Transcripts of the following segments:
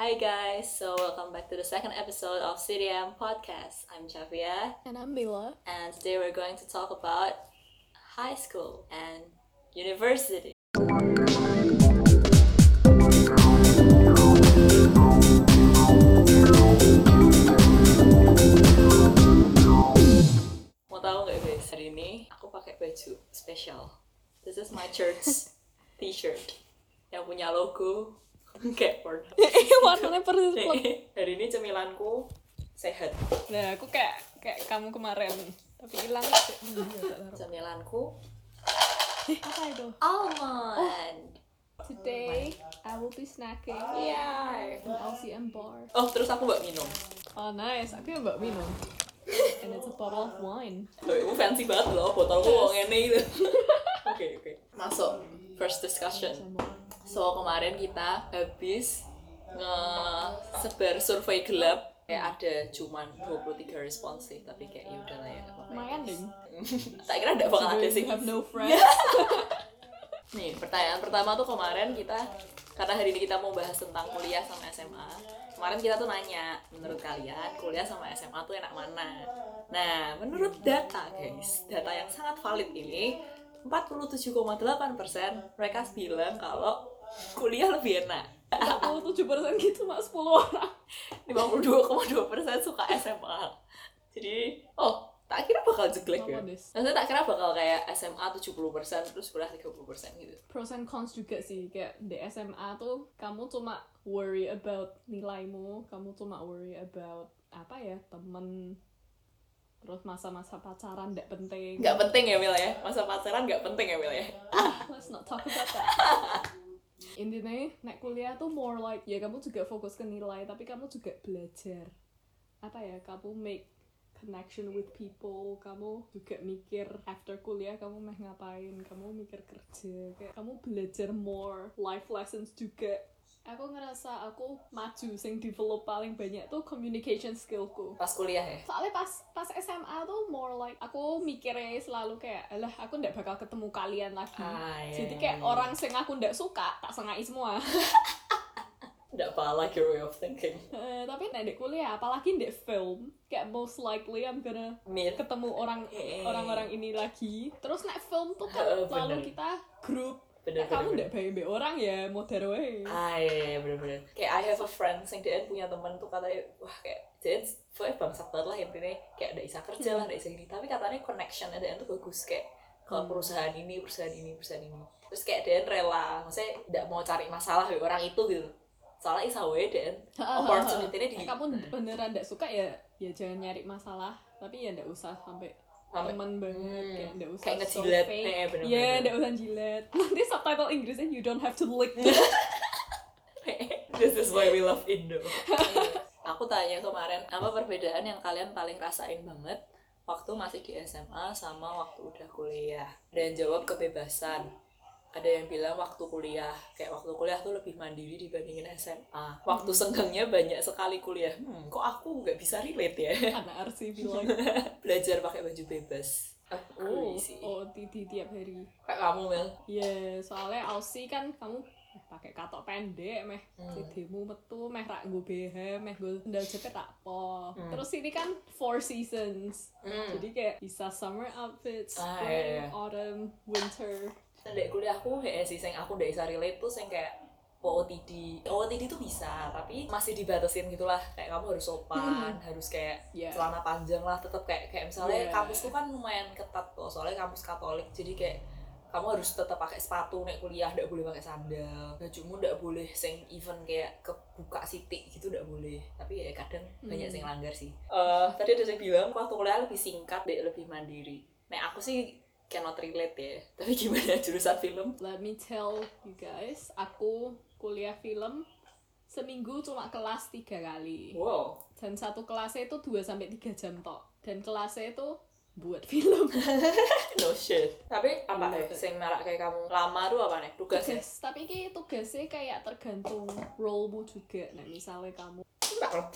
Hi guys, so welcome back to the second episode of CDM Podcast. I'm Javia, And I'm Bella. and today we're going to talk about high school and university. Mau tahu nggak guys, hari ini aku pakai baju spesial. This is my church t-shirt yang punya logo kayak Pornhub. Warnanya persis hari ini cemilanku sehat. Nah, aku kayak kayak kamu kemarin, tapi hilang. Cemilanku Apa itu? almond. Today I will be snacking Iya. an LCM bar. Oh, terus aku mbak minum. Oh nice, aku yang mbak minum. And it's a bottle of wine. Loh, itu fancy banget loh, botolku kok ngene gitu. Oke, oke. Masuk first discussion. So, kemarin kita habis nge-sebar survei gelap kayak ada cuman 23 respons sih, tapi kayak ya udahlah ya. Lumayan ding. tak kira ada bakal ada sih. Have no friends. Nih, pertanyaan pertama tuh kemarin kita karena hari ini kita mau bahas tentang kuliah sama SMA. Kemarin kita tuh nanya, menurut kalian kuliah sama SMA tuh enak mana? Nah, menurut data guys, data yang sangat valid ini 47,8% mereka bilang kalau kuliah lebih enak. 47% gitu mak 10 orang. 52,2% suka SMA. Jadi, oh, tak kira bakal jelek ya. Maksudnya tak kira bakal kayak SMA 70% terus kuliah 30% gitu. Pros and cons juga sih kayak di SMA tuh kamu cuma worry about nilaimu, kamu cuma worry about apa ya temen terus masa-masa pacaran nggak penting. nggak penting ya Mil ya masa pacaran nggak penting ya Mil ya Let's not talk about that. Intinya, naik kuliah tuh more like ya kamu juga fokus ke nilai, tapi kamu juga belajar. Apa ya, kamu make connection with people, kamu juga mikir after kuliah kamu mau ngapain, kamu mikir kerja, kayak kamu belajar more life lessons juga. Aku ngerasa aku maju, sing develop paling banyak tuh communication skillku. Pas kuliah ya? Soalnya pas pas SMA tuh more like aku mikirnya selalu kayak alah aku ndak bakal ketemu kalian lagi. Ah, iya, jadi iya, kayak iya. orang sing aku ndak suka tak sengai semua. Nggak apa like your way of thinking. Eh, tapi nek di kuliah apalagi di film kayak most likely I'm gonna Mir ketemu orang Eh. orang-orang ini lagi. Terus nek film tuh kan bener. selalu kita grup bener kamu bener, ndak bayi bayi orang ya modern wae. Ah iya, iya bener bener. Kayak I have a friend yang dia punya teman tuh katanya wah kayak dia pokoknya bangsat banget lah intinya. Kayak udah bisa kerja lah udah bisa ini. Tapi katanya connection dia tuh bagus kayak ke Hmm. perusahaan ini perusahaan ini perusahaan ini. Terus kayak dia rela maksudnya tidak mau cari masalah dari orang itu gitu. Soalnya isa wae dan opportunity-nya di Nek kamu beneran ndak suka ya ya jangan nyari masalah. Tapi ya ndak usah sampai teman banget Hmm, kayak nggak usah kayak so ngejilat fake. eh, bener, Iya, nggak usah jilat. Nanti subtitle Inggrisnya you don't have to lick. This is why we love Indo. Aku tanya kemarin, apa perbedaan yang kalian paling rasain banget waktu masih di SMA sama waktu udah kuliah? Dan jawab kebebasan. Ada yang bilang waktu kuliah, kayak waktu kuliah tuh lebih mandiri dibandingin SMA. Waktu senggangnya banyak sekali kuliah. Hmm, kok aku nggak bisa relate ya? Anak RC bilang. Belajar pakai baju bebas. Aku Oh, sih. oh titi tiap hari. Kayak kamu, Mel. Iya, soalnya Aussie kan kamu eh, pakai katok pendek meh Hmm. CD-mu metu meh rak nggo BH meh nggo sendal jepit rak po. Hmm. Terus ini kan four seasons. Hmm. Jadi kayak bisa summer outfit, Ah, spring, iya, iya. autumn, winter. Ndek kuliahku he sih sing aku ndak bisa relate tuh sing kayak OOTD. OOTD tuh bisa, tapi masih dibatasin gitulah. Kayak kamu harus sopan, harus kayak Yeah. celana panjang lah, tetap kayak kayak misalnya Yeah. kampusku kan lumayan ketat loh, soalnya kampus Katolik. Jadi kayak kamu harus tetap pakai sepatu naik kuliah, ndak boleh pakai sandal. Bajumu ndak boleh sing even kayak kebuka sitik gitu ndak boleh. Tapi ya kadang banyak sing langgar sih. Eh, tadi ada yang bilang waktu kuliah lebih singkat deh, lebih mandiri. Nah, aku sih cannot relate ya. Tapi gimana jurusan film? Let me tell you guys, aku kuliah film seminggu cuma kelas tiga kali. Wow. Dan satu kelasnya itu 2 sampai 3 jam tok. Dan kelasnya itu buat film. No shit. Tapi apa ya? Sing marak kayak kamu lama tuh apa nih? Tugas ya? Tugas, tapi ki tugasnya kayak tergantung role-mu juga. Nah, misalnya kamu Tak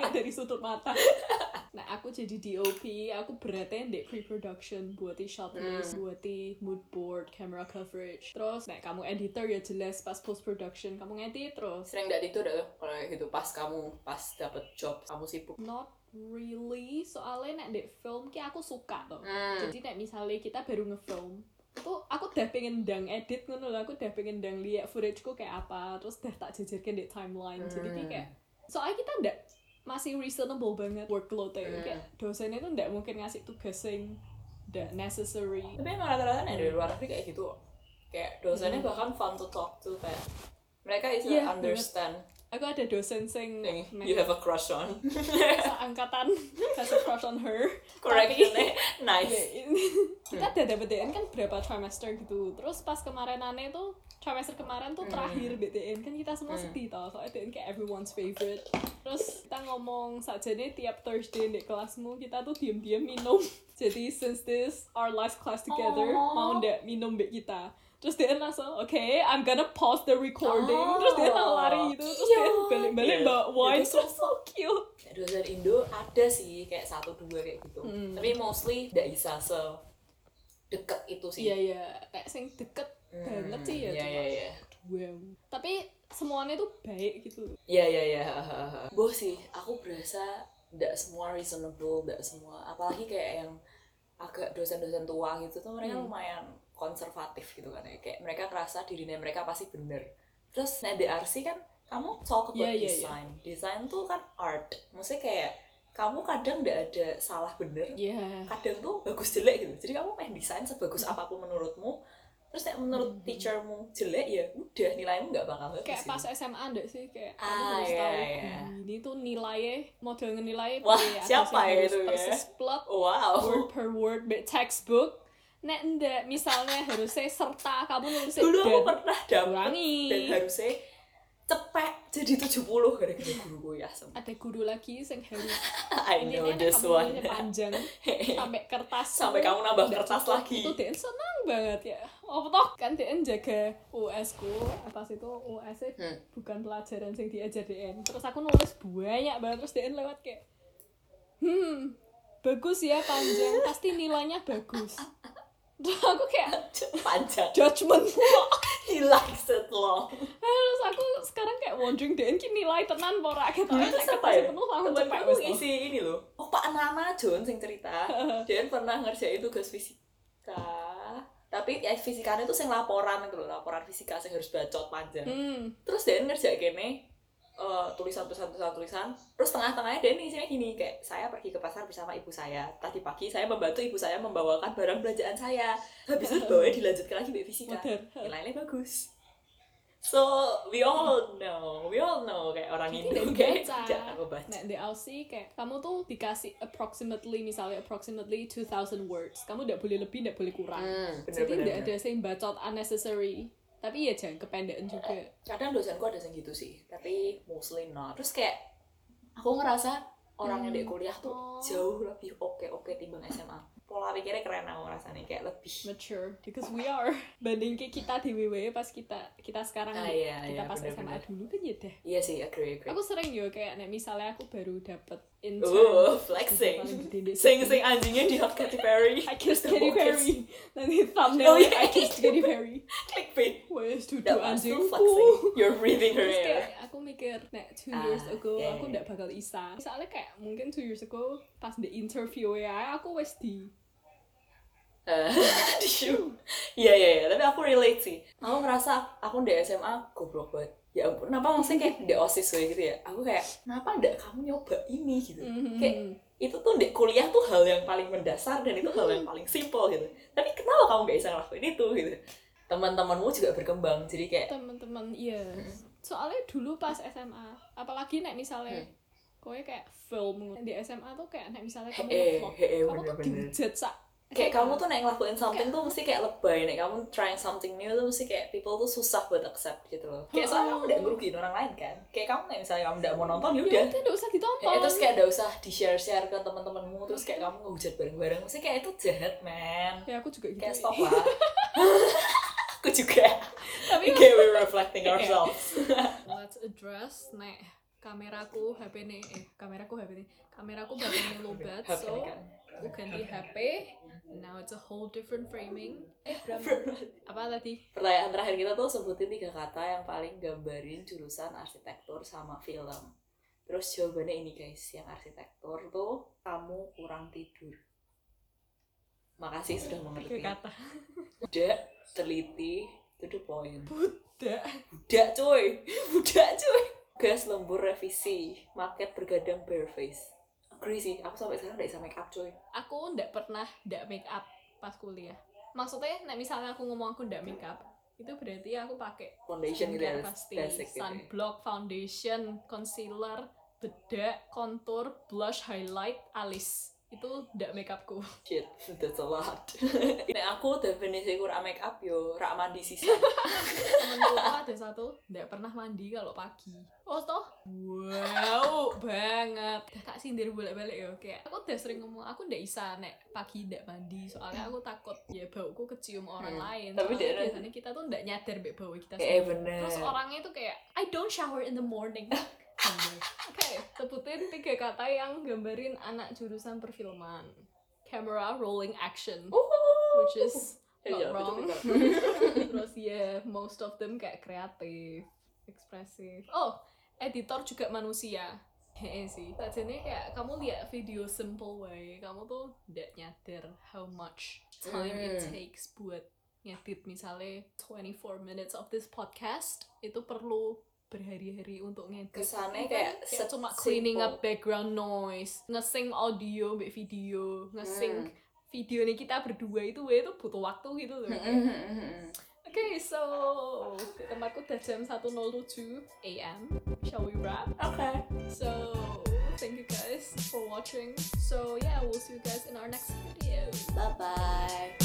lihat dari sudut mata. nah aku jadi DOP aku beratnya di pre-production buat shot list Hmm. buat mood board camera coverage terus nah kamu editor ya jelas pas post production kamu ngedit terus sering nggak itu udah kalau kayak gitu pas kamu pas dapet job kamu sibuk not really soalnya nek di film ki aku suka tuh Hmm. jadi nek misalnya kita baru ngefilm tuh aku udah pengen dang edit ngono lah aku udah pengen dang lihat footageku kayak apa terus udah tak jajarkan di timeline jadi ki Hmm. kayak soalnya kita ndak masih reasonable banget workloadnya. Hmm. kayak dosennya tuh ndak mungkin ngasih tugas yang ndak necessary. Tapi emang rata-rata dari luar negeri kayak gitu kayak dosennya Hmm. bahkan fun to talk to kayak mereka itu Iya, understand aku ada dosen sing yang mek you have a crush on seangkatan. Has a crush on her. Correctionnya nice. Ya, kita udah dapet DN kan berapa trimester gitu. Terus pas kemarin aneh tuh trimester kemarin tuh terakhir BTN kan kita semua Hmm. sedih tau soalnya DN kayak everyone's favorite. Terus kita ngomong saja nih tiap Thursday di kelasmu kita tuh diem-diem minum. Jadi since this our last class together Aww. mau ndak minum mbak kita terus dia langsung oke I'm gonna pause the recording Oh. terus dia langsung lari gitu terus Iya. dia balik-balik Iya. bawa wine Itu terus so cute dosen Indo ada sih kayak satu dua kayak gitu Hmm. tapi mostly nggak bisa se deket itu sih iya iya kayak sing deket Hmm, banget sih ya iya cuma iya iya wow tapi semuanya tuh baik gitu Iya iya iya. Boh sih, aku berasa tidak semua reasonable, tidak semua. Apalagi kayak yang agak dosen-dosen tua gitu tuh mereka Hmm. lumayan konservatif gitu kan ya. Kayak mereka ngerasa dirinya mereka pasti bener. Terus nah DRC kan kamu talk about Iya, iya, iya. design. Design tuh kan art. Maksudnya kayak kamu kadang nggak ada salah bener, Iya. kadang tuh bagus jelek gitu. Jadi kamu main desain sebagus apa pun menurutmu. Terus nek menurut Hmm. teachermu jelek ya udah nilaimu nggak bakal bagus. kayak gitu. pas SMA ndak sih kayak Ah, kamu harus iya, tahu iya. "Hmm, ini tuh nilainya model nilainya Wah, siapa ya itu ya? persis plot Wow. word per word textbook nek ndak misalnya harusnya serta kamu nulisnya dulu aku dan pernah kurangi. dan harusnya cepet jadi 70 gara-gara guruku ya sem ada guru lagi yang harus I know nek this one. panjang sampai kertas Sampai kamu nambah kertas lagi. itu DN senang banget ya. Oh toh? Kan DN jaga US ku atas itu US Hmm. bukan pelajaran yang diajar DN terus aku nulis banyak banget terus DN lewat kayak hmm bagus ya panjang pasti nilainya bagus terus aku kayak panjang. judgement it long terus aku sekarang kayak wondering DN ki nilai tenan pora gitu tuh siapa ya? penuh langsung temen cepet aku wes toh. isi ini loh. Oh Pak Nana John sing cerita. Dia pernah ngerjain tugas fisika. Tapi ya fisikanya tuh sing laporan gitu loh. Laporan fisika sing harus bacot panjang. Hmm. Terus dia ngerjain kene eh, tulisan tulisan tulisan tulisan. Terus tengah-tengahnya dia isinya gini kayak saya pergi ke pasar bersama ibu saya. Tadi pagi saya membantu ibu saya membawakan barang belanjaan saya. Habis itu bawanya dilanjutkan lagi mbak fisika. Nilainya bagus. So we all know we all know kayak orang nggak kayak aku baca. Nah, di LC kayak kamu tuh dikasih approximately misalnya approximately 2000 words. Kamu tidak boleh lebih, tidak boleh kurang. Hmm, bener, Jadi tidak ada yang bacot unnecessary. Tapi ya jangan kependekan juga. kadang dosenku ada yang gitu sih tapi mostly not terus kayak aku ngerasa orang yang di kuliah tuh Oh. jauh lebih oke oke timbang SMA pola pikirnya keren aku rasanya kayak lebih Mature. Because we are. Banding ke kita di WW pas kita kita sekarang Ah, iya, kita iya, pas bener, SMA bener. dulu kan ya dah. iya sih agree agree Aku sering yo kayak nek misalnya aku baru dapet intern. Oh, paling flexing. Sing sing anjingnya di hot Katy Perry. I kissed The Katy. Perry. Nanti thumbnail Oh, iya. I kissed Katy Perry. Clickbait. That was still anjingku. flexing. You're breathing her air. kayak aku mikir, nek two Ah, years ago iya, aku ndak bakal isa. Soalnya kayak mungkin two years ago pas di interview ya aku wes di Eh, di shoe. Iya iya iya, tapi aku relate sih. Aku ngerasa aku di SMA goblok banget. Ya ampun, kenapa maksudnya kayak di OSIS kayak gitu ya? Aku kayak, kenapa ndak kamu nyoba ini gitu? Mhm. Kayak itu tuh di kuliah tuh hal yang paling mendasar dan itu hal yang paling simple gitu. Tapi kenapa kamu gak bisa ngelakuin itu gitu? Teman-temanmu juga berkembang, jadi kayak teman-teman iya. Soalnya dulu pas SMA, apalagi nek misalnya Hmm. kowe kayak film di SMA tuh kayak nek misalnya kamu Eh, vlog, eh, eh, kamu tuh dihujat sak kayak SMA. kamu tuh nek ngelakuin something tuh mesti kayak lebay nek kamu trying something new tuh mesti kayak people tuh susah buat accept gitu loh kayak soalnya kamu udah ngerugiin orang lain kan kayak kamu nek misalnya kamu udah mau nonton ya ya udah udah nggak usah ditonton. Ya, terus kayak udah usah di share share ke teman-temanmu terus kayak kamu ngehujat bareng-bareng mesti kayak itu jahat man ya aku juga gitu. kayak stop lah aku juga Tapi kayak we're reflecting Iya. ourselves let's address nek kameraku HP ini eh kameraku HP ini kameraku baterainya lobat so kan. aku ganti HP now it's a whole different framing eh berapa apa tadi Pertanyaan terakhir kita tuh sebutin tiga kata yang paling gambarin jurusan arsitektur sama film. Terus jawabannya ini guys, yang arsitektur tuh kamu kurang tidur. Makasih sudah tiga mengerti. kata Budak, teliti, to the point. budak Budak cuy, budak cuy. Gas lembur revisi, market bergadang bareface. Agree sih, aku sampai sekarang gak bisa make up cuy. aku ndak pernah ndak make up pas kuliah maksudnya nek misalnya aku ngomong aku ndak make up itu berarti aku pakai Foundation gitu ya, pasti basic gitu ya. sunblock foundation concealer bedak contour blush highlight alis itu ndak make upku Shit, that's a lot. Nek aku definisi kurang make up yo, rak mandi sisa. temenku tuh ada satu ndak pernah mandi kalau pagi oh toh wow banget kak sindir bolak balik ya kayak aku udah sering ngomong aku ndak bisa nek pagi ndak mandi soalnya aku takut ya bauku kecium orang Hmm. lain Tapi Soalnya dia- biasanya kita tuh ndak nyadar bau kita Kayak sendiri. bener. terus orangnya tuh kayak I don't shower in the morning Oke, sebutin tiga kata yang gambarin anak jurusan perfilman. Camera rolling action, which is not Iya, wrong. betul-betul. Terus ya, most of them kayak kreatif, ekspresif. Oh, editor juga manusia. Heeh sih. Tadinya kayak kamu lihat video simple way, kamu tuh nggak nyadar how much time it Hmm. takes buat ngedit misalnya 24 minutes of this podcast itu perlu berhari-hari untuk ngedit Kesannya Even kayak kayak cuma cleaning up background noise ngesing audio mbak video ngesing Hmm. video nih kita berdua itu we itu butuh waktu gitu loh Oke, so di tempatku udah jam 1.07 AM. Shall we wrap? Oke. So, thank you guys for watching. So, yeah, we'll see you guys in our next video. Bye bye.